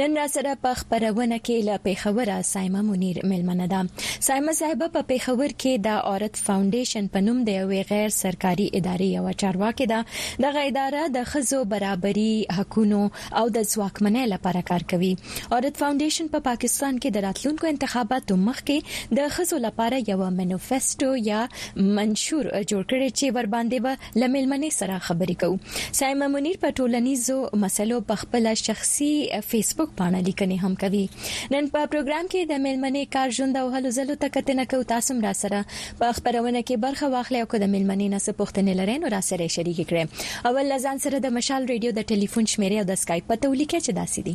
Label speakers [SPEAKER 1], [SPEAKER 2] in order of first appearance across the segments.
[SPEAKER 1] نن راسره په خپرونه کې له پېښوره صایمه منیر مېلمنه ده. صایمه صاحبه په پېښور کې د عورت فاونډېشن په نوم د یوې غیر سرکاري ادارې یوه چارواکې ده. دغه اداره د ښځو برابري، حقونو او د ځواکمنۍ لپاره کار کوي. عورت فاونډېشن په پاکستان کې د راتلونکو انتخاباتو مخکې د ښځو لپاره یوه منوفیسټو یا منشور جوړ کړی چې ورباندې به له میلمنې سره خبرې کوو سایمه منیر په ټولنیزو مسلو په خپل شخصي فیسبوک باندې لیکنې هم کوي نن په پروګرام کې د میلمنې کار ژوند او هلو ځلو ته کتنه کوو تاسو را سره په خبرونه کې برخه واخلئ او که د میلمنې نه څه پوښتنې لرئ نو را سره شریک کړئ اول لزان سره د مشال ریډیو د ټلیفون شمیره او د اسکایپ په تولیکه چې داسې دي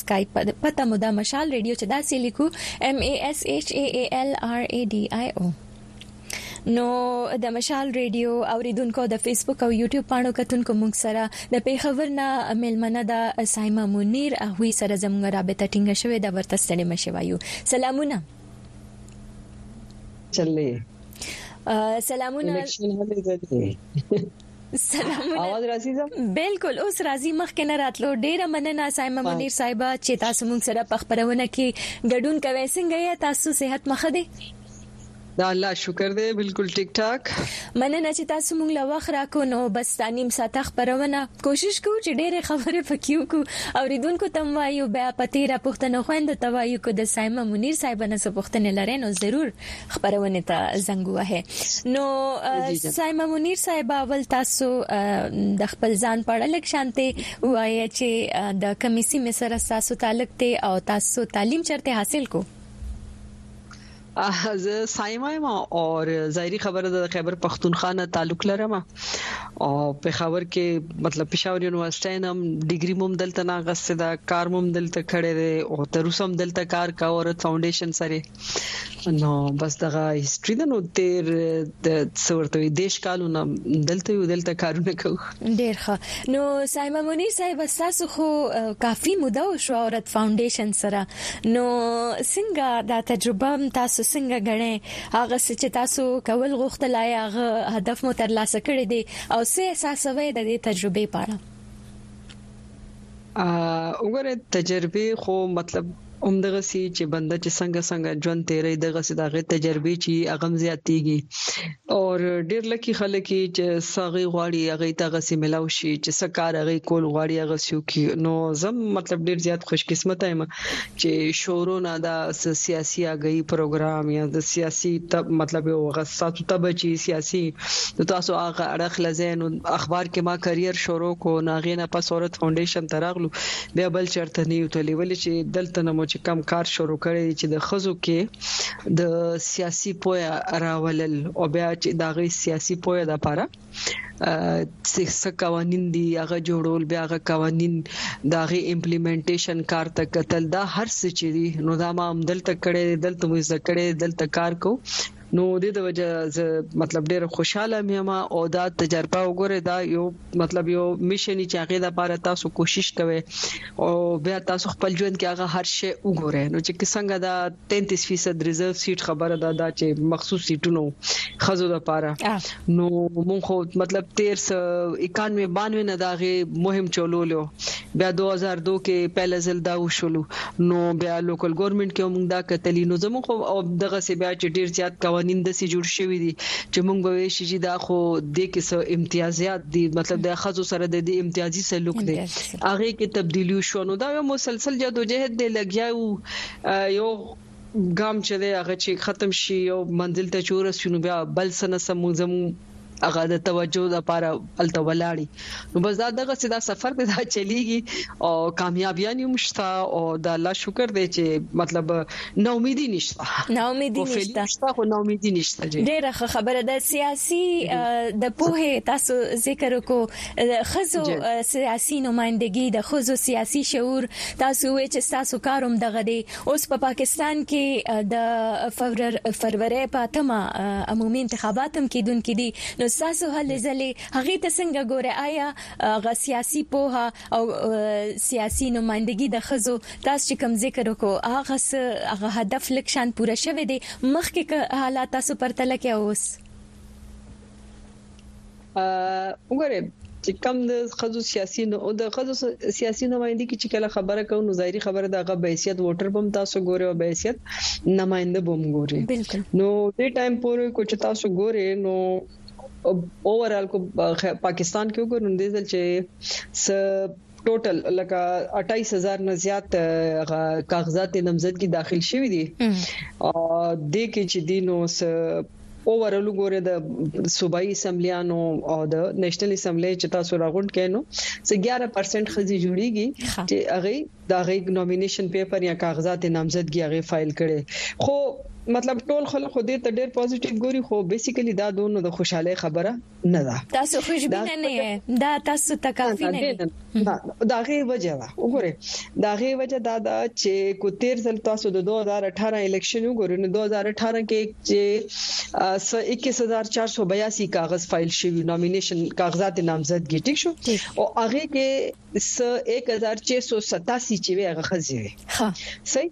[SPEAKER 1] سکایپ پته مو ده مشال ریډیو چې داسې لیکو MASHAALRADIO نو د مشال ریډیو اوریدونکو د فیسبوک او یوټیوب پاڼو کتونکو موږ سره د پیښور نه ملمنه د سایما منیر هغه سره زموږ رابطه ټینګه شوې د ورته ستړي مشه وایو سلامونه
[SPEAKER 2] چلې
[SPEAKER 1] سلامونه
[SPEAKER 2] سلامونه اواز راځي دا
[SPEAKER 1] بالکل اوس راځي مخکې نه راتلو ډیره مننه سایمه منیر صاحب چې تاسو مونږ سره په خبرونه کې ګډون کوي څنګه یې تاسو صحت مخه دي
[SPEAKER 2] دا الله شکر دی بالکل ټیک ټاک
[SPEAKER 1] مننه چې تاسو مونږ له وخت راکو نو بس تانیم ساته خبرونه کوشش کوو چې ډېرې خبرې پکې وکړو او ریدونکو تم وایو بیا پتی را پښتنه خوند توایو کو د سایمه منیر صاحب نه سپښتنه لري نو ضرور خبرونه ته زنګ وهه نو سایما منیر صاحب اول تاسو د خپل ځان په اړه لک شانته وایي چې د کمیسی مسره تاسو تعلق ته او تاسو تعلیم چرته حاصل کو
[SPEAKER 2] زه سایما یم او ظاهري خبره د خیبر پښتونخوا نه تعلق لرم او په خبر کې مطلب پېښور یونیورسيټي نم ډیګري موم دلته نه غسه دا کار موم دلته کړې او تر اوسه هم دلته کار کاوه فاونډیشن سره نو بس دغه هیستوري ده نو تیر د څورته دیش کالونه دلته یو دلته کارونه کوو
[SPEAKER 1] ډیر ښه نو سایمه منیر صاحب تاسو خو کافي موده شو عورت فاونډیشن سره نو څنګه دا تجربه تاسو څنګه غنئ هغه څه چې تاسو کول غوښتل هغه هدف مو ترلاسه کړی دی او څه احساسوي د دې تجربې
[SPEAKER 2] لپاره وګوره تجربه خو مطلب هم دغه سي چې بنده چې څنګه څنګه ژوند تیرې دغه سي دغه تجربه چې اغم زیاتېږي او ډېر لکه خلک چې ساغي غواړي هغه تغه سي ملاو شي چې سکار هغه کول غواړي هغه سيو کې نو زم مطلب ډېر زیات خوش قسمت یم چې شورو نه دا سیاسي اګي پروګرام یا د سیاسي تب مطلب یو غساتو تب چې سیاسي د تاسو هغه اړخ لزین اخبار کې ما کریئر شروع کو ناغې نه پس عورت فاونډیشن تراغلو بیا بل چرته نیو ته لیول چې دلته نو چې کم کار شروع کړي چې د خزو کې د سیاسي پویا راولل او بیا چې دا غي سیاسي پویا د لپاره چې څه قوانين دي هغه جوړول بیا هغه قوانين دا غي امپلیمنټیشن کار ته قتل دا هر څه چې دي نو دا ما هم دلته کړي دلته مو زده کړي دلته کار کو نو د دې وجه زه مطلب ډیر خوشاله مې ما او دا تجربه وګوره دا یو مطلب یو میشن چې هغه د لپاره تاسو کوشش کوئ او بیا تاسو خپل ژوند کې هغه هر شی وګورئ نو چې څنګه دا تینتیس فیصد ریزرو سیټ خبره ده دا چې مخصوص سیټونو خزو د پاره نو مونږ خو مطلب 13 91 92 نه داغه مهم چولولو بیا 2002 کې پهل ځل دا وشولو نو بیا لوکل ګورنمنت کې مونږ دا کتلی نو زموږ خو او دغه سی بیا چې ډیر زیات قوانين د سي جوړ شوی دي چې مونږ به وی شي دا خو د کې سو امتیازات دي مطلب د خزو سره د دې امتیازي سلوک دي هغه کې تبدیلی شو نو دا یو مسلسل جدوجہد دی لګیاو یو ګام چې دی هغه چې ختم شي او منزل ته چور شي نو بیا بل سنه سمون زمو هغه د توجه لپاره الته ولاړی نو بس دا دغه سدا سفر ته دا چلیږي او کامیابی نه مشتا او د الله شکر دی چې مطلب نو امیدي نشته
[SPEAKER 1] نو امیدي نشته
[SPEAKER 2] خو نو امیدي نشته
[SPEAKER 1] ډیره خبره ده سیاسي د پوهه تاسو ذکر وکړو د ښځو سیاسي نمایندګي د ښځو سیاسي شعور تاسو وې چې تاسو کاروم دغه دی اوس په پاکستان کې د فروری په اتمه عمومي انتخابات هم کیدونکې دي نو تاسو هلې ځلې هغه ته څنګه ګوره آیا غ سیاسي پوها او سیاسي نمایندګي د ښځو تاسو چې کوم ذکر وکړو هغه هغه هدف لکشان پوره شوه دی مخکې حالات تاسو پرتله کې اوس
[SPEAKER 2] وګوره چې کم د خزو سیاسي نو د خزو سیاسي نمائندګي کې چې کله خبره کوو نو ظاهري خبره دا غو بحثیت ووټر بم تاسو ګوره او بحثیت نمائنده بم ګوره نو دې ټایم پورې کو چې تاسو ګوره نو اوورال کو پاکستان کې وګورم دې ځل چې س ټوټل لکه 28000 نه زیات کاغذات نمزد کی داخل شوی دي او د کې چې دینو اوورل ګوره د صوبایي اسمبلیانو او د نېشنل اسمبلی چې تاسو راغونډ کینو چې 11% خزي جوړیږي چې هغه د هغه نومینیشن پیپر یا کاغذات نامزدګي هغه فایل کړي خو مطلب ټول خلک خو دې ته ډېر پوزټیو ګوري خو بیسیکلی دا دونو د خوشاله خبره نه ده
[SPEAKER 1] تاسو خوشبینه نه یې دا تاسو ته کافي نه دي
[SPEAKER 2] دا غي وجه ده وګوره دا غي وجه دا ده چې کو تیر ځل تاسو د 2018 الیکشن وګورئ نو 2018 کې چې 21482 کاغذ فایل شوی نومینیشن کاغذات نامزدګي ټیک شو او هغه کې 1687 چې وی هغه خزي وی صحیح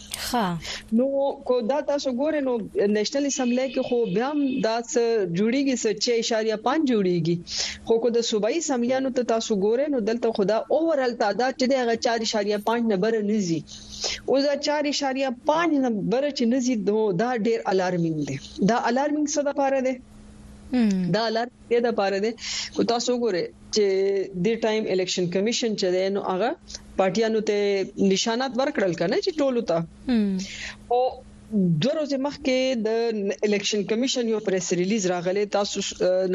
[SPEAKER 2] ښه نو کو دا تاسو ګورئ نو نېشنل اسمبلی کې خو بیا هم دا څه جوړیږي څه 6.5 جوړیږي خو کو د صوبایي اسمبلیانو ته تاسو ګورئ نو دلته خدا اوورال تعداد چې دغه 4.5 نمبر نزي او دا 4.5 نمبر چې نزي دا ډیر الارمینګ دی دا الارمینګ څه د پاره دی دا الارمینګ دې لپاره دی کو تاسو وګورئ چې د ټایم الیکشن کمیشن چې دی نو هغه پارټیانو ته نشانات ورکړل کنه چې ټولو ته او دوه ورځې مخکې د الیکشن کمیشن یو پریس ریلیز راغلی تاسو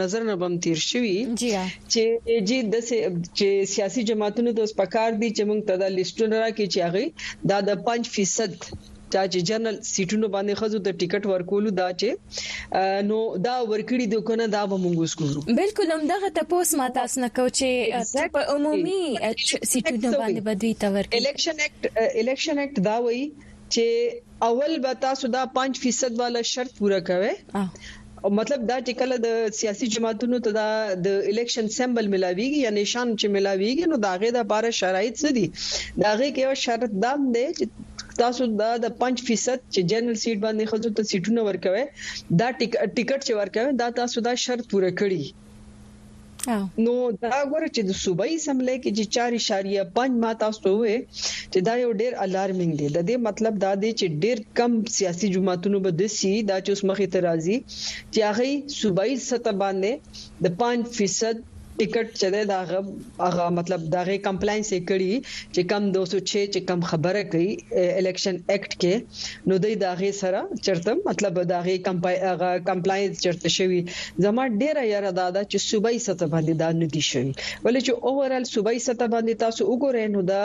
[SPEAKER 2] نظر نه بم تیر شوی چې جی د چې سیاسي جماعتونو د سپکار دي چې موږ ته د لیستونه راکې چې هغه دا د 5% چا چې جنرال سیټونو باندې خزو ته ټیکټ ورکولو دا چې نو دا ورکړي د کنه دا به مونږ اوس کوو
[SPEAKER 1] بالکل هم دغه تاسو ما تاسو نه کو چې په عمومي سیټونو باندې بدوي تا ورکړي
[SPEAKER 2] الیکشن اکټ الیکشن اکټ دا وایي چې اول به تاسو دا 5% والا شرط پوره کوئ او مطلب دا چې کله د سیاسي جماعتونو ته دا د الیکشن سمبل ملاویږي یا نشان چې ملاویږي نو دا غي د لپاره شرایط څه دي دا غي کې یو شرط دا دی چې تاسو دا د 5% چې جنرال سیټ باندې خلکو ته سیټونه ورکوي دا ټیکټ چې ورکوي دا تاسو دا شرط پوره کړی نو دا غوړه چې د صوبایي اسمبلی کې چې 4.5 ما تاسو ته وې چې دا یو ډیر الارمینګ دی د دې مطلب دا دی چې ډیر کم سیاسي جماعتونو به د سی دا چې اوس مخې ته راځي چې هغه صوبایي سطح باندې د 5% ټیکټ چره دا غو هغه مطلب دا غي کمپلاینس یې کړی چې کم دوه سو چه چې کم خبره کوي الیکشن اکټ کې نو دی دا غي سره چرته مطلب دا غي کمپلاینس چرته شوی زما ډیره یره دا ده چې صوبایي سطح باندې دا نه دي شوی ولې چې اوورال صوبایي سطح باندې تاسو وګورئ نو دا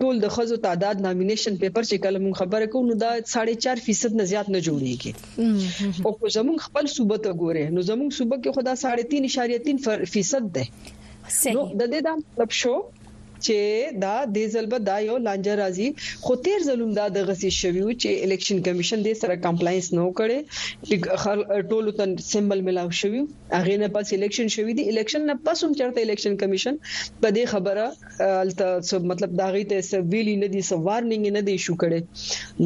[SPEAKER 2] ټول د خزو تعداد نامینیشن پیپر چې کله مون خبره کوو نو دا 4.5% نه زیات نه جوړیږي او کو زمونږ خپل صوبه ته ګوره نو زمونږ صوبه کې خدا 3.3% ده نو د دې دا مطلب شو چې دا د زلبه دا یو لانجه راځي خو تیر ظلم دا د غسی شویو چې الیکشن کمیشن دې سره کمپلاینس نو کړي ټول تن سیمبل ملاو شوی اغه نه پس الیکشن شوی دی الیکشن نه پس هم چرته الیکشن کمیشن په دې خبره هلته څه مطلب دا غي ته څه ویلي نه دي څه وارنینګ نه دی شو کړي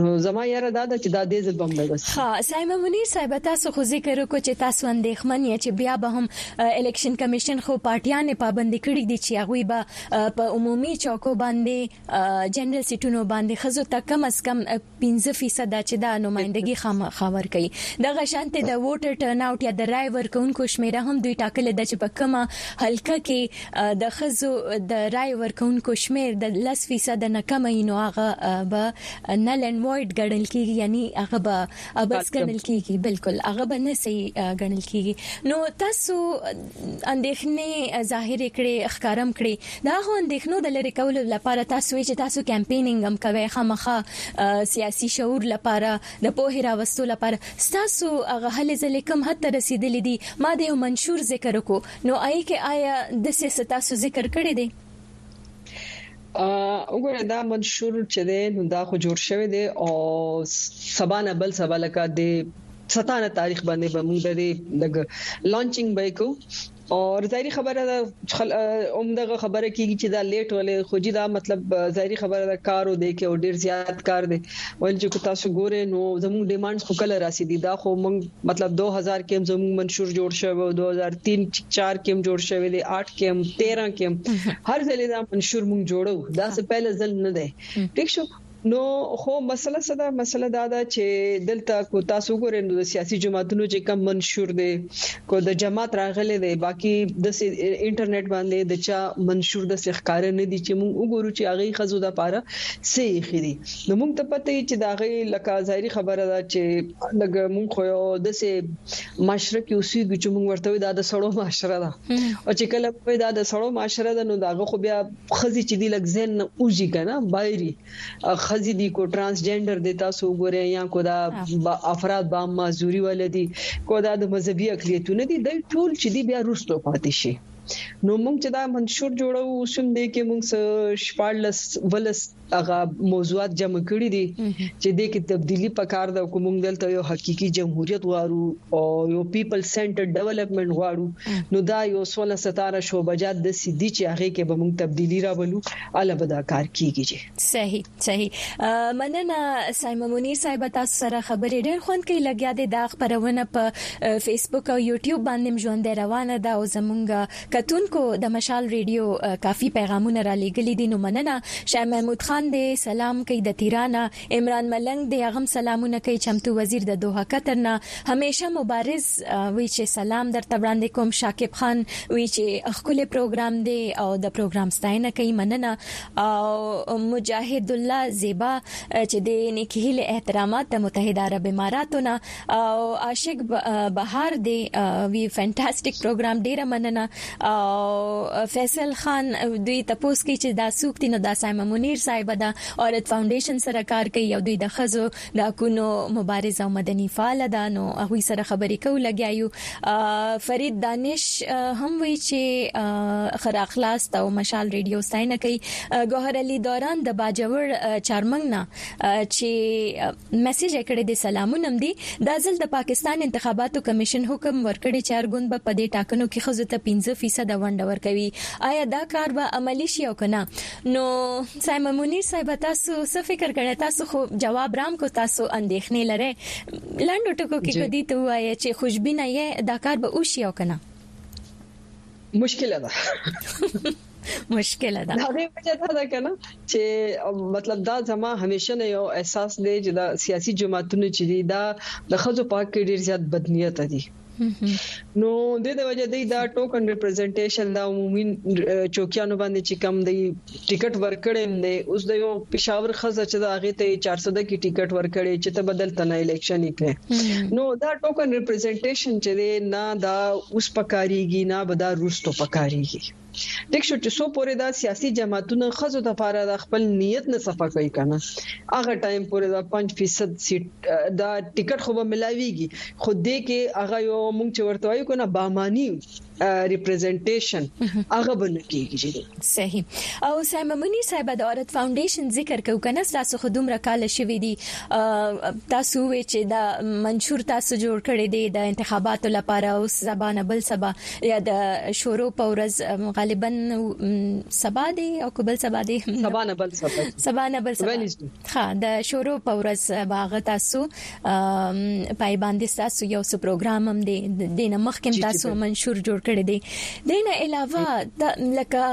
[SPEAKER 2] نو زما یاره دا ده چې دا دې ځل بم نه بس
[SPEAKER 1] ها سایمه منیر صاحب تاسو خو ذکر وکړو چې تاسو اندېښمن یې چې بیا به هم الیکشن کمیشن خو پارټیان پابند کړی دي چې هغه به په عمومي چوکو باندې جنرال سیټونو باندې خزو ته کم از کم پنځه فیصده چې دا نمایندګي خامخا ورکوي. دغه شانتې د ووټر ټرن اوټ یا د رایې ورکوونکو شمېره هم دوی ټاکلې ده چې په کومه حلقه کې د ښځو د رایې ورکوونکو شمېر د لس فیصده نه کمه وي نو هغه به نل اینډ وایډ ګڼل کېږي یعنی هغه به عبث ګڼل کېږي. بلکل هغه به نه صحیح ګڼل کېږي نو تاسو اندېښنې ظاهرې کړې، ښکاره هم کړې. د هغو اندېښنو د لرې کولو لپاره تاسو وې چې تاسو کمپېننګ هم کوئ، خامخا سیاسي شعور لپاره، د پوهې راوستو لپاره، ستاسو هغه هلې ځلې کوم حد ته رسېدلې دي؟ ما د یو منشور ذکر وکړو، نو هغې کې آیا داسې څه تاسو ذکر کړی دی؟
[SPEAKER 2] وګوره دا منشور چې دی نو دا خو جوړ شوی دی او سبا نه بل سبا لکه د 17 تاریخ باندې به موږ د لګ لانچینګ به کو او ظاهري خبره ده عمدغه خبره کیږي چې دا لیټ ولې خو جی دا مطلب ظاهري خبره ده کارو دی کې او ډیر زیات کار دی ویل چې که تاسو ګورئ نو زموږ ډیمانډز خو کله راسي دي دا خو موږ مطلب 2000 کې زموږ منشور جوړ شوی 2003 4 کې جوړ شوی دی 8 کې 13 کې هر ځلې دا منشور موږ جوړو دا څه پهل ځل نه دی ټیک شو نو خو مسله څه ده مسله دا ده چې دلته کو تاسو ګورئ نو د سیاسي جماعتونو چې کم منشور دي کو د جماعت راغلي دي باقي د انټرنیټ باندې د چا منشور د ښکار نه دي چې موږ وګورو چې هغه خزو د پاره څه ایښي دي نو موږ ته پته وي چې د هغوی لکه ظاهري خبره ده چې لږ موږ خو یو داسې معاشره کې اوسېږو چې موږ ورته وایو دا د سړو معاشره ده او چې کله وایي دا د سړو معاشره ده نو دا هغه خو بیا خزي چې دی لږ ځین اوږي کنه بایري خزي دی کو ترانسجندر دی تاسو وګورئ یا کو دا افراد با معذوري ولدي کو دا د مذهبي اقلیتونه دي د ټول چې دی بیا روستو پاتې شي نو موږ چې دا منشور جوړو اوس هم دې کې موږ 14 ولس هغه موضوعات جمع کړي دي چې دې کې تبدیلی پکار ده کوم دلته یو حقيقي جمهوریت غواړو او یو پیپل سنټر ډیولپمنٹ غواړو نو دا یو 16 17 شوبجات د سيدي چې هغه کې به موږ تبدیلی راولو اله بدا کار کیږي
[SPEAKER 1] صحیح صحیح مننه سایمه منیر صاحب تاسو سره خبرې ډېر خوند کوي لګیا دي دا خبرونه په فیسبوک او یوټیوب باندې ژوند روانه ده او زمونږ کتونکو د مشال ریډیو کافي پیغامونه را لېګلې دي نو مننه شاه محمود خان دې سلام کوي د تیرانه عمران ملنګ دې هغه سلامونه کوي چمتو وزیر د دوه کترنا همیشه مبارز وی چې سلام درته وړاندې کوم شاکب خان وی چې خپل پروګرام دی او د پروګرام ستاینه کوي مننه او مجاهد الله زیبا چې د نیکی هله احترامات د متحده عرب اماراتو نه او عاشق بهار دی وی فانټاستیک پروګرام ډیره مننه او فیصل خان دوی تپوس کی چې دا سوق دي نو دا سایمه منیر صاحب دا اورت فاونډیشن سره کار کوي او دوی د خزو د حقونو مبارزه او مدني فعال ده نو هغه سره خبرې کوو لګیا یو فرید دانش هم وی چې خر اخلاص او مشال ریډیو ستاینه کوي ګوهر علي دوران د باجوړ چارمنګ نه چې میسج کړی دی سلامونه هم دي د ځل د پاکستان انتخاباتو کمیشن حکم ورکړي چې ارګوند په دې ټاکنو کې خزو ته 15% ونډه ورکوي آیا دا کار به عملی شي او کنه نو سایمن منیر صاحب تاسو څه فکر کړی تاسو خو جواب رام کو تاسو اندېښنې لرئ لاندو ټکو کې کدی ته وایي چې خوشبینه یې دا کار به وشي او کنه
[SPEAKER 2] مشکل ده
[SPEAKER 1] مشکل ده
[SPEAKER 2] دا به وجه دا ده کنه چې مطلب دا زما همیشه نه یو احساس دی چې دا سیاسي جماعتونه چې دي دا د خزو پاک کې ډیر زیات بدنیت دي نو د دې وجه دی دا ټوکن ریپرزنټیشن دا عمومي چوکیانو باندې چې کم دی ټیکټ ورکړې دی اوس د یو پېښور خزه چې دا غي ته 400 کې ټیکټ ورکړې چې ته بدل تنه الیکشن کې نو دا ټوکن ریپرزنټیشن چې نه دا اوس پکاريږي نه به دا روستو پکاريږي ټيک شو چې څو پورې دا سیاسي جماعتونه خزو د پاره د خپل نیت نه صفه کوي کنه هغه ټایم پورې دا 5% سیټ دا ټیکټ خو به ملاويږي خو دې کې هغه یو مونږ چې ورته وایو کنه با معنی ریپرزینټیشن هغه بنه کیږي
[SPEAKER 1] صحیح او سایم منی صاحب د عورت فاونډیشن ذکر کو کنه تاسو خو دومره کال شوې دي تاسو وی چې دا منشور تاسو جوړ کړی دی د انتخاباتو لپاره او زبانه بل سبا یا د شورو په ورځ غالبا سبا دی او قبل سبا دی
[SPEAKER 2] سبا نه بل سبا
[SPEAKER 1] سبا نه بل سبا ها د شورو په ورځ باغ تاسو پای باندې تاسو یو څه پروګرام هم دی دینه مخکې تاسو منشور جوړ کړی دی دینه علاوه د لکه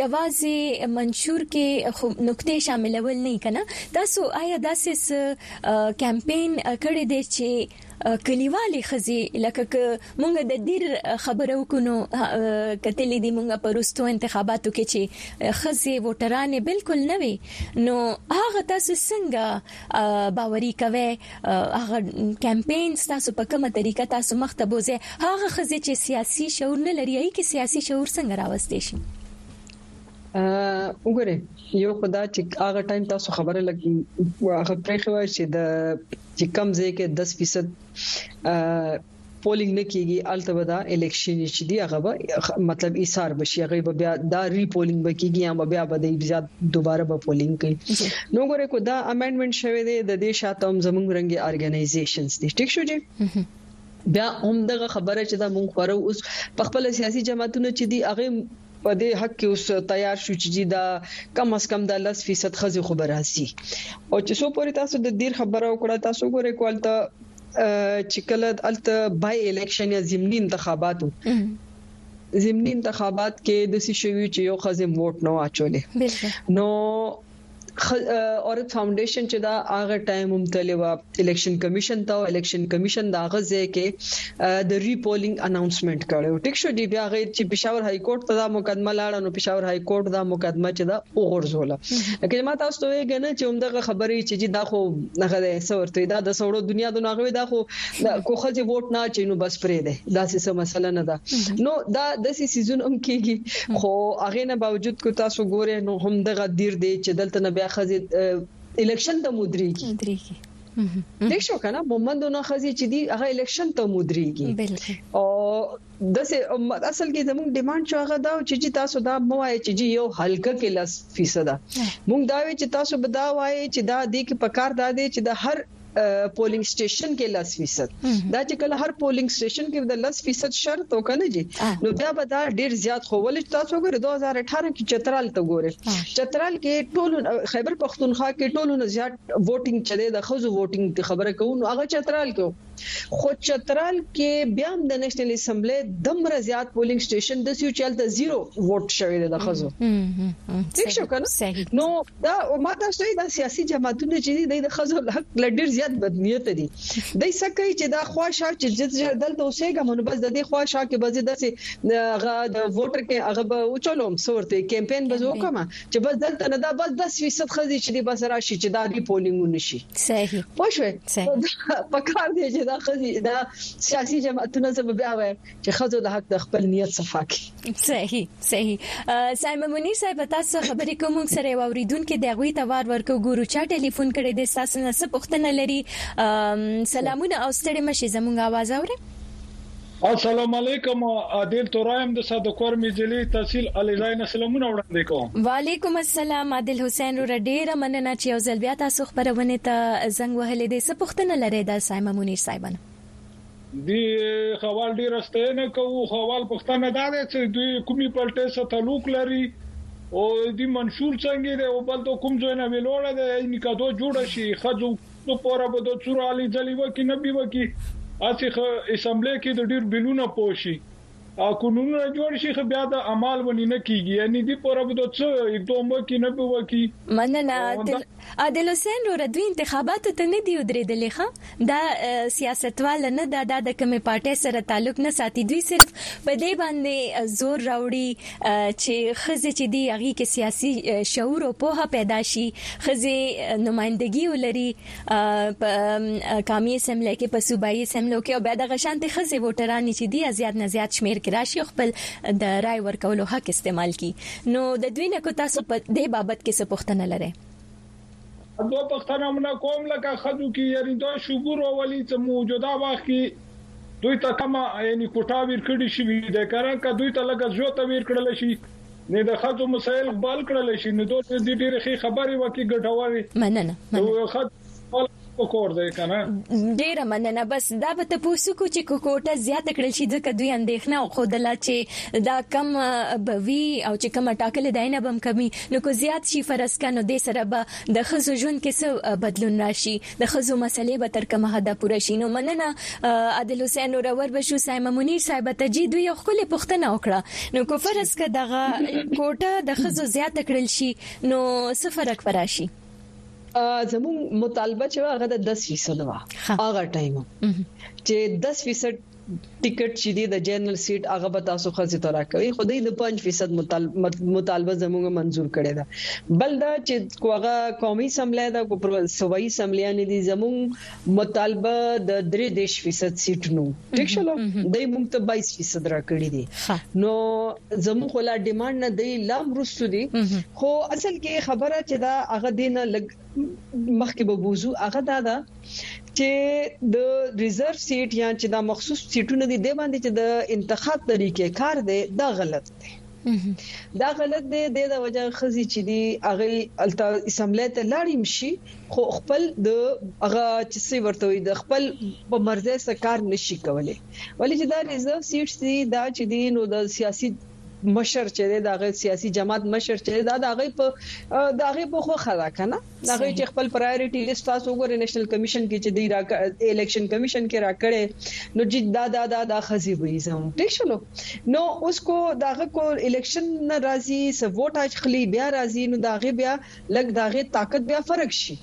[SPEAKER 1] یوازې منشور کې نقطې شاملول نه کنا تاسو آیا داسې کمپاین کړی دی چې کلیوالې ښځې لکه که موږ د دیر خبره وکړو کتلې دي موږ په روستو انتخاباتو کې چې ښځې ووټرانې بالکل نه وي نو هغه تاسو څنګه باوري کوي هغه کمپاین تاسو په کومه طریقه تاسو مخ ته بوزي هغه ښځې چې سیاسي شعور نه لري ای کې سیاسي شعور څنګه راوستي شي
[SPEAKER 2] وګوره یو خدا چې هغه ټایم تاسو خبره لګي هغه پرې خو چې د چې کم ځای کې 10 فیصد پولینګ نه کیږي الته به دا الیکشن چې دی هغه به مطلب ایثار بشي هغه به بیا دا ری پولینګ به کیږي یا بیا به د بیا دوباره به پولینګ کوي نو ګوره کو دا امندمنت شوه دی د دې شاته هم زمونږ رنګي ارګنایزیشنز دي ټیک شو جی بیا هم دغه خبره چې دا مونږ خورو اوس په خپل سیاسي جماعتونو چې دی هغه په دې حق کې اوس تیار شو چې دا کم از کم د 10 فیصد خزي خو براسي او چې سو پورې تاسو د دیر خبره وکړه تاسو ګورئ کوالته چې کله الته بای الیکشن یا ضمنی انتخابات ضمنی انتخابات کې د سې شوی چې یو خزم ووټ نه واچولې نو عورت فاونډیشن چې دا هغه ټایم هم تللی و الیکشن کمیشن ته او الیکشن کمیشن دا هغه ځای کې د ریپولینګ اناونسمنت کړو ټیک شو دی بیا غیر چې پېښور های کورټ ته دا مقدمه لاړه نو پېښور های کورټ دا مقدمه چې دا وګرځوله لکه ما تاسو ته ویل چې همدغه خبرې چې دا خو هغه څورته دا د سوړو دنیا د ناغوي دا خو دا کو خځه ووټ نه چي نو بس پرې ده دا څه مسله نه ده نو دا د سې سيزون هم کیږي خو هغه نه باوجود کو تاسو ګوره نو هم دغه دیر دی چې دلته نه بیا خځه الیکشن ته مدري
[SPEAKER 1] کیږي
[SPEAKER 2] د شو کنه مومندو نه خزي چې دی هغه الیکشن ته مودريږي او د اصل کې زموږ ډیماند شو هغه دا چې تاسو دا مو وایي چې یو حلقه کې لس فیصد مونږ دا وی چې تاسو بدا وایي چې دا د کې پکار دا دی چې د هر پولینګ سټیشن کې 10 فیصد دا چې کله هر پولینګ سټیشن کې د 10 فیصد شرط وکنه جی نو بیا به دا ډیر زیات خو ولې تاسو ګره 2018 کې چترال ته ګوره چترال کې ټول خیبر پښتونخوا کې ټول نه زیات ووټینګ چلے د خزو ووټینګ خبره کوو نو هغه چترال کې خو چترال کې بیا هم د نېشنل اسمبلی دمر زیات پولینګ سټیشن د سیو چلته زیرو ووټ شوی د خزو ٹھیک شو کنه نو دا ما تاسو ته دا سیاسي جماعتونه چې دي د خزو حق لډیر زیات بدنیت دي دای سکه چې دا خواشه چې جز دلته اوسېګم نو بس د دې خواشه کې بس د سي غا د ووټر کې هغه به وچلوم صورتې کمپاین به وکم چې بس دلته نه دا بس 10% خزي چې بس راشي چې دا دی پولینګ نشي
[SPEAKER 1] صحیح
[SPEAKER 2] پښوی پکار دی چې دا خزي دا سیاسي جماعتونه زبر بیا وای چې خزه د حق د خپل نیت صفا کی
[SPEAKER 1] صحیح صحیح سایم منیر صاحب تاسو خبرې کوم سره واوریدونکو د غوي توار ورکو ګورو چا ټلیفون کړي د تاسو نه څه پوښتنه لري سلامونه او ستړي مشه زموږ आवाज اوري
[SPEAKER 3] السلام علیکم عادل تورایم د صدقور میجلی تحصیل الیزای نسلمونه وړاندې کوم
[SPEAKER 1] وعلیکم السلام عادل حسین رو ډیره مننه چې یو ځل بیا تاسو خبرونه ته زنګ وهلې دې څه پوښتنه لرئ د سایمه منیر صاحبانه
[SPEAKER 3] دي خوال ډیره ستاینه کوو خوال پښتنه دا ده چې دوی کومي پلټې سره تعلق لري او دي منشور څنګه دی او بل ته کوم ځای نه ویلوړه ده ان کدو جوړ شي خځو نو پوره به د څور علي ځلی وکي نه بي وکي اسی اسمبلی کې د ډیر بلونه پوشي کونونونه جوړ شي خو بيا د عمال وني نه کيږي يعني دي پوره به د څه اقدوم وکي نه به وکي.
[SPEAKER 1] مننه عادل حسین روره دوی انتخاباتو ته نه دی ودریدلی ښه دا سیاستواله نه ده دا د کومې پارټی سره تعلق نه ساتی دوی صرف په دی باندی زور راوړی چی ښځی چی دی هغی کی سیاسی شعور او پوهه پیدا شی ښځی نمایندګی ولری په قامي اسمبلی کې په صوبایي اسمبلو کې او بیا دغه شانتي خزي ووټران چې دی زیات نه زیات شمیر کې راشي خپل د رای ورکولو حق استعمال کی نو د دوی نه کو تاسو په دې بابت کې څه پوښتنه لرئ
[SPEAKER 3] دوه پښتنه مونږ کوم لکه خدو کې یعنی دوه شګور ولې چې موجوده وخت کې دوی ته کومه یعنی کوټه ورکړي شي د کارن کا دوی ته لګ زیاته ورکړل شي نه د ښځو مسایل غبال کړل شي نو دوی دې ډېرې ښې خبرې وکړي ګټورې
[SPEAKER 1] مننه
[SPEAKER 3] مننه ښځو کور دی کنه
[SPEAKER 1] ډیره مننه بس دا به ته پوسوکو چې کوکوټه زیات کړل شي ځکه دوی اندېښنه او خودلا چې دا کم بوي او چې کم ټاکل داینه بم کمی نو کو زیات شي فرض کنه د سره به د خزو ژوند کې څه بدلون راشي د ښځو مسلې به تر کومه حده پوره شي نو مننه عادل حسین وروره ور به شو صائمه منیر صاحبه ته جی دوی یو ښکلی پوښتنه وکړه نو که فرض که دغه کوټه د ښځو زیاته کړل شي نو څه فرق به راشي
[SPEAKER 2] زموږ مطالبه چې هغه د 10 فیصد وه هغه ټایم چې 10 فیصد ټکټ چی دی د جنرل سیټ هغه به تاسو ښځی ته راکوی خو دی د پنج فیصد مطالبه زموږ منظور کړی ده بل دا چی کو هغه قومی اسمبلی ده کو صوبایی اسمبلیانی دی زموږ مطالبه د دری دیش فیصد سیټ نو ټیک شلو دی موږ ته بایس فیصد راکړی دی نو زموږ خلا ډیماند نه دی لام رستو دی خو اصل کی خبره چی دا هغه دی نه لګ مخکې به بوزو هغه دا ده چې د ریزرو سیټ یا چې دا مخصوص سیټونه دي د باندې چې د انتخاب طریقې کار دی دا غلط دی دا غلط دی د دا وجه خزي چې دی هغه الته اسمبلی ته لاړیم شي خو خپل د هغه چې سی ورته وي د خپل په مرزه سکار نشي کولای ولې چې دا ریزرو سیټ دي دا چې دی نو د سیاسي مشر چې دی د هغه سیاسي جماعت مشر چې دا د هغه په د هغه په خوخه ده کنه د هغه چې خپل پرایورټي لیست تاسو وګورئ نېشنل کمیشن کې چې دی را الیکشن کمیشن کې را کړي نو چې دا دا دا د خزي وي زم ټیک شلو نو اوس کو دا هغه کو الیکشن ناراضي سووټ اخلي بیا راضي نو دا هغه بیا لګ دا هغه طاقت بیا فرق شي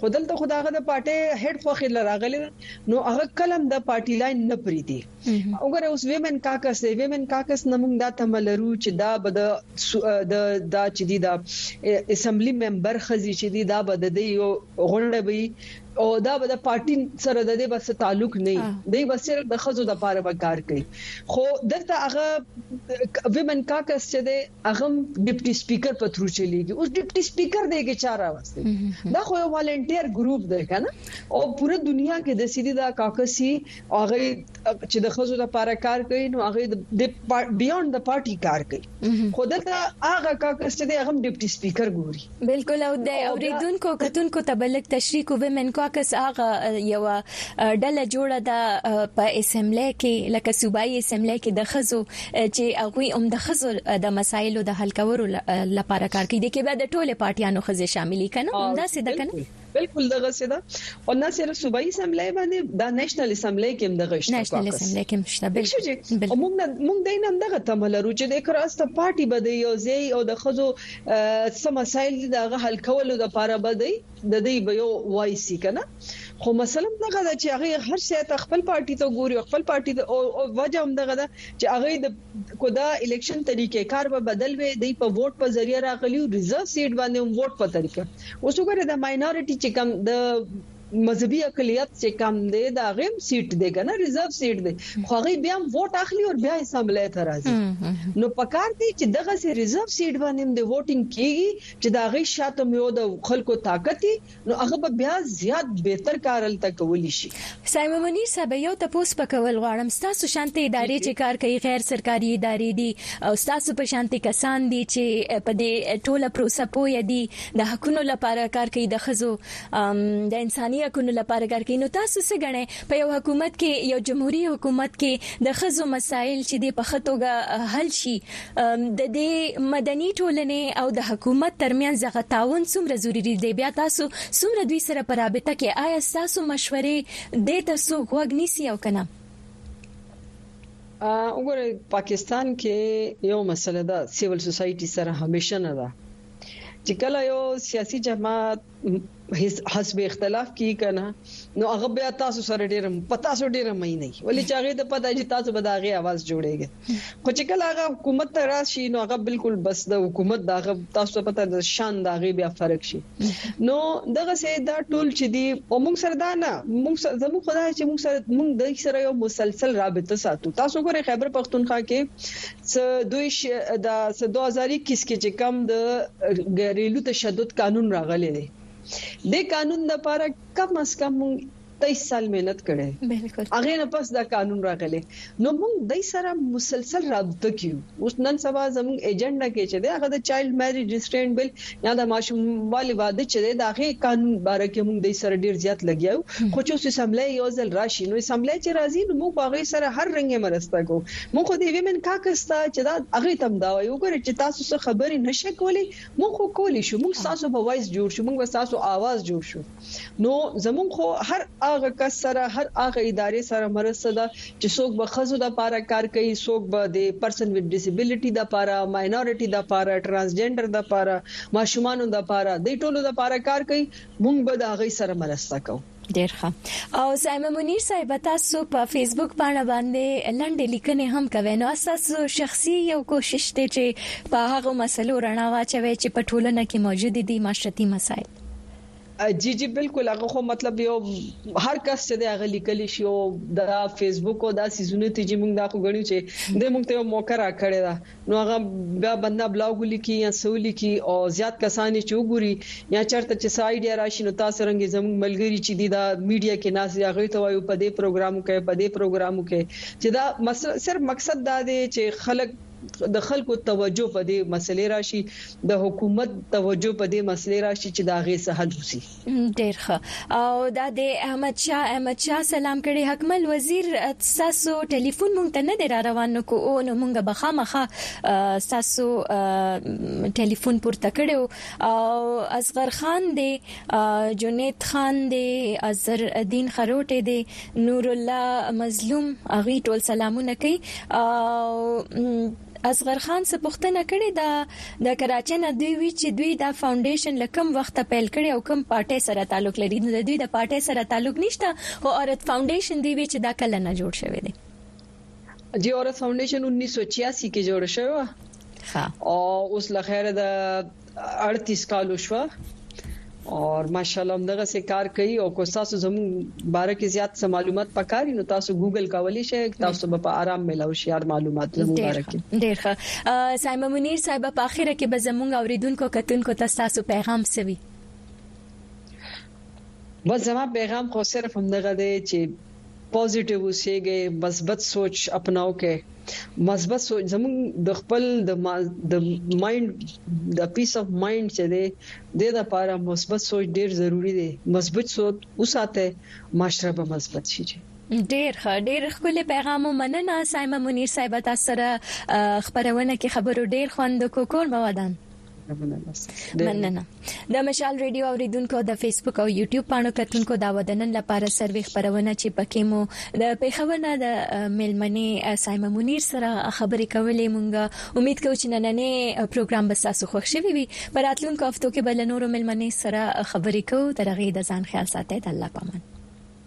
[SPEAKER 2] خودل ته خداغه د پارټي هډ خوخه لراغلی نو هغه کلم د پارټي لاین نه پریدي وګوره اوس ویمن کاکس دی ویمن کاکس نه موږ دا تمه لرو چې دا به د دا چې دی دا اسمبلی ممبر خزي چې دی دا به د یو غونډه وي او دا به د پارټي سره د دې بس تعلق نه دی بس صرف د خزو د پاره به کار کوي خو دلته هغه ویمن کاکس چې دی اغم ډپټي سپیکر په ترو چلیږي اوس ډپټي سپیکر دی کې چا راوستي دا خو یو والنټیر ګروپ دی کنه او پوره دنیا کې د سیدی دا کاکسی هغه چې د خزو لپاره کار کوي نو هغه د بیونډ د پارټي کار کوي خو دلته هغه کاکس چې دی هغه ډپټي سپیکر ګوري
[SPEAKER 1] بلکل او د اوریدونکو کتونکو ته بلک تشریح کو ویمن کاکس هغه یو ډله جوړه ده په اسمبلی کې لکه صوبایي اسمبلی کې د خزو چې هغه هم د خزو د مسایلو د حل کولو لپاره کار کوي د کې به د ټوله پارټیانو خزې شاملې کنه دا څه ده کنه
[SPEAKER 2] بالکل دغه څه ده او نه سره صوبایي اسمبلی باندې دا نېشنل اسمبلی کې هم دغه
[SPEAKER 1] شته نېشنل اسمبلی کې هم شته بالکل
[SPEAKER 2] موږ نه موږ دین هم دغه تمه لرو چې د کراس ته پارټي بده یو ځای او د خزو سم مسایل دغه حل کولو لپاره بده د دې به یو وایسي کنه خو مثلا دغه چې هغه هر څه ته خپل پارټي ته ګوري خپل پارټي ته او وجه هم دغه ده چې هغه د که د الیکشن طریقه کار به بدل وی دی په ووټ په ذریعه راغلی او ریزرو سیټ باندې هم ووټ په طریقه اوس وګوره د ماینورټی چې کم د مذهبي اقلیت چې کم دی دا غیم سیټ دی کنه ریزرو سیټ دی خو هغه بیا هم ووټ اخلي او بیا اسمبلی ته راځي نو په کار دی چې دغه سي ریزرو سیټ باندې د ووټینګ کیږي چې دا غي شاته یو د خلکو طاقت دی نو هغه به بیا زیات بهتر کار هلته کولی شي.
[SPEAKER 1] سایمه منیر صاحبه یو تپوس په کول غواړم ستاسو شانته ادارې چې کار کوي غیر سرکاري ادارې دي او ستاسو په شانته کسان دي چې په دې ټوله پروسه پوه دي د حقونو لپاره کار کوي د ښځو د انساني حقونو لپاره کار کوي نو تاسو څه ګڼئ په یو حکومت کې یو جمهوري حکومت کې د ښځو مسایل چې دې په ښه توګه حل شي د دې مدني ټولنې او د حکومت ترمنځ هغه تعاون څومره ضروري دی بیا تاسو څومره دوی سره په رابطه کې آیا تاسو مشورې د تاسو غوږ نیسی او کنه
[SPEAKER 2] وګوره پاکستان کې یو مسله ده سیول سوسایټي سره همیشه نه ده چې کله یو سیاسي جماعت حسب اختلاف کی کنه نو هغه بیا تاسو سره ډیر په تاسو ډیر مینه وي ولې چې هغه ته پته چې تاسو به دا غي आवाज جوړیږي خو چې کله هغه حکومت ته راشي نو هغه بالکل بس د حکومت دا تاسو ته پته د شان دا غي بیا فرق شي نو دغه سه دا ټول چې دی او موږ سره دا نه موږ زمو خدای چې موږ سره موږ د سره یو مسلسل رابطه ساتو تاسو ګوره خیبر پښتونخوا کې څه دوی د څه دوه هزار اکیس کې چې کوم د ګریلو تشدد قانون راغلی دی د قانون د لپاره کم از کم مونږ 23 سال مهنت کړي
[SPEAKER 1] بالکل
[SPEAKER 2] هغه نه پس دا قانون راغلی نو موږ دای سره مسلسل رابطه کیو اوس نن سبا زموږ ایجنډا کې چې دا هغه د چایلډ میریج ریسټرینټ بل یا دا ماشوم والی واده چې دی د هغې قانون باره کې موږ دوی سره ډیر زیات لګیا یو خو چې اوس اسمبلۍ یو ځل راشي نو اسمبلۍ چې راځي نو موږ هغې سره هر رنګ مرسته کوو موږ خو د ویمن کاکس ته چې دا هغې تم دا وایو ګوره چې تاسو څه خبرې نشئ کولی موږ خو کولی شو موږ تاسو په وایس جوړ شو موږ تاسو اواز جوړ شو نو زموږ خو هر هغه کس سره هر هغه ادارې سره مرسته ده چې څوک به ښځو لپاره کار کوي څوک به د پرسن ویت ډیسیبیلیټي لپاره ماینورټي لپاره ټرانسجنډر لپاره ماشومانو لپاره دی ټولو لپاره کار کوي موږ به د هغوی سره مرسته کوو.
[SPEAKER 1] ډیر ښه او صائمه منیر صاحب تاسو په فیسبوک پاڼه باندې لنډې لیکنې هم کوئ نو تاسو شخصي یو کوشش دی چې په هغه مسلو رڼا واچوي چې په ټولنه کې موجود دي معاشرتي مسایل
[SPEAKER 2] جی جی بلکل هغه خو مطلب یو هر کس چې دی هغه لیکل شي او دا فیسبوک او دا سيزونه ته چې موږ دا خو غنیو چې د موږ ته یو موقع را کړی دا نو هغه بیا بندا بلاګ لیکي یا سولي کی او زیات کسان چې وګوري یا چرته چې سایډیا راشي نو تاسو رنګ زموږ ملګری چې دی دا میډیا کې ناس یا غي توایو په دې پروګرام کې په دې پروګرام کې چې دا صرف مقصد دا دی چې خلک د خلکو توجه په دې مسئلې راشي، د حکومت توجه په دې مسئلې راشي چې د هغې څه حل وشي.
[SPEAKER 1] ډیر ښه او دا دی احمد شاه احمد شاه سلام کړی حکمل وزیر تاسو ټلیفون مونږ ته نه دی را روان نو کو او نو مونږ به خامخا تاسو ټلیفون پورته کړو او اصغر خان دی جنید خان دی ازر الدین خروټه دی نور الله مظلوم اغي ټول سلامونه کوي اصغر خان څه پوښتنه کړې ده د کراچۍ نه دوی وی چې دوی دا فاونډیشن لکم وخت پیل کړي او کم پارټي سره تعلق لري نو د دوی د پارټي سره تعلق نشته او اورت فاونډیشن دی وی چې دا کله نه جوړ شوی دی
[SPEAKER 2] جی اورت فاونډیشن 1986 کې جوړ شوی او اوس لخر د 38 کال وشو او ماشاءالله هم دغه سه کار کوي او کو تاسو زموږ باره کې زیات څه معلومات پکاري نو تاسو ګوګل کولی شئ تاسو به په آرام ملاو شي هر معلومات زموږ باره کې
[SPEAKER 1] ډیر ښه سایم منیر صاحب په اخره کې به زموږ اوریدونکو کتونکو ته تاسو پیغام سوي
[SPEAKER 2] بس زما پیغام خو صرف هم دغه دی چې پازیټیو اوسیږی مثبت سوچ اپناو کړی مثبت سوچ زموږ د خپل د د مایند د پیس اف مایند چې دی د لپاره مثبت سوچ ډیر ضروری دی مثبت سوچ وساته معاشره به مثبت شي
[SPEAKER 1] ډیر ښه ډیر ښکلی پیغام مننه سایمه منیر صاحب تاسو سره خبرونه کې خبرو ډیر خوند کو کور مو ودان مننه د مشال ریډیو اوریدونکو د فیسبوک او یوټیوب پاڼو کتونکو دا ودنن لپاره سروي خبرونه چې پکې مو د پیښونه د ملمنې سایمه منیر سره خبرې کولې مونږه امید کوو چې نننې پروګرام به تاسو خوښ شي وي پر اتلونکو هفتو کې بل نورو ملمنې سره خبرې کوو ترغه د ځان خیال ساتي د الله پامان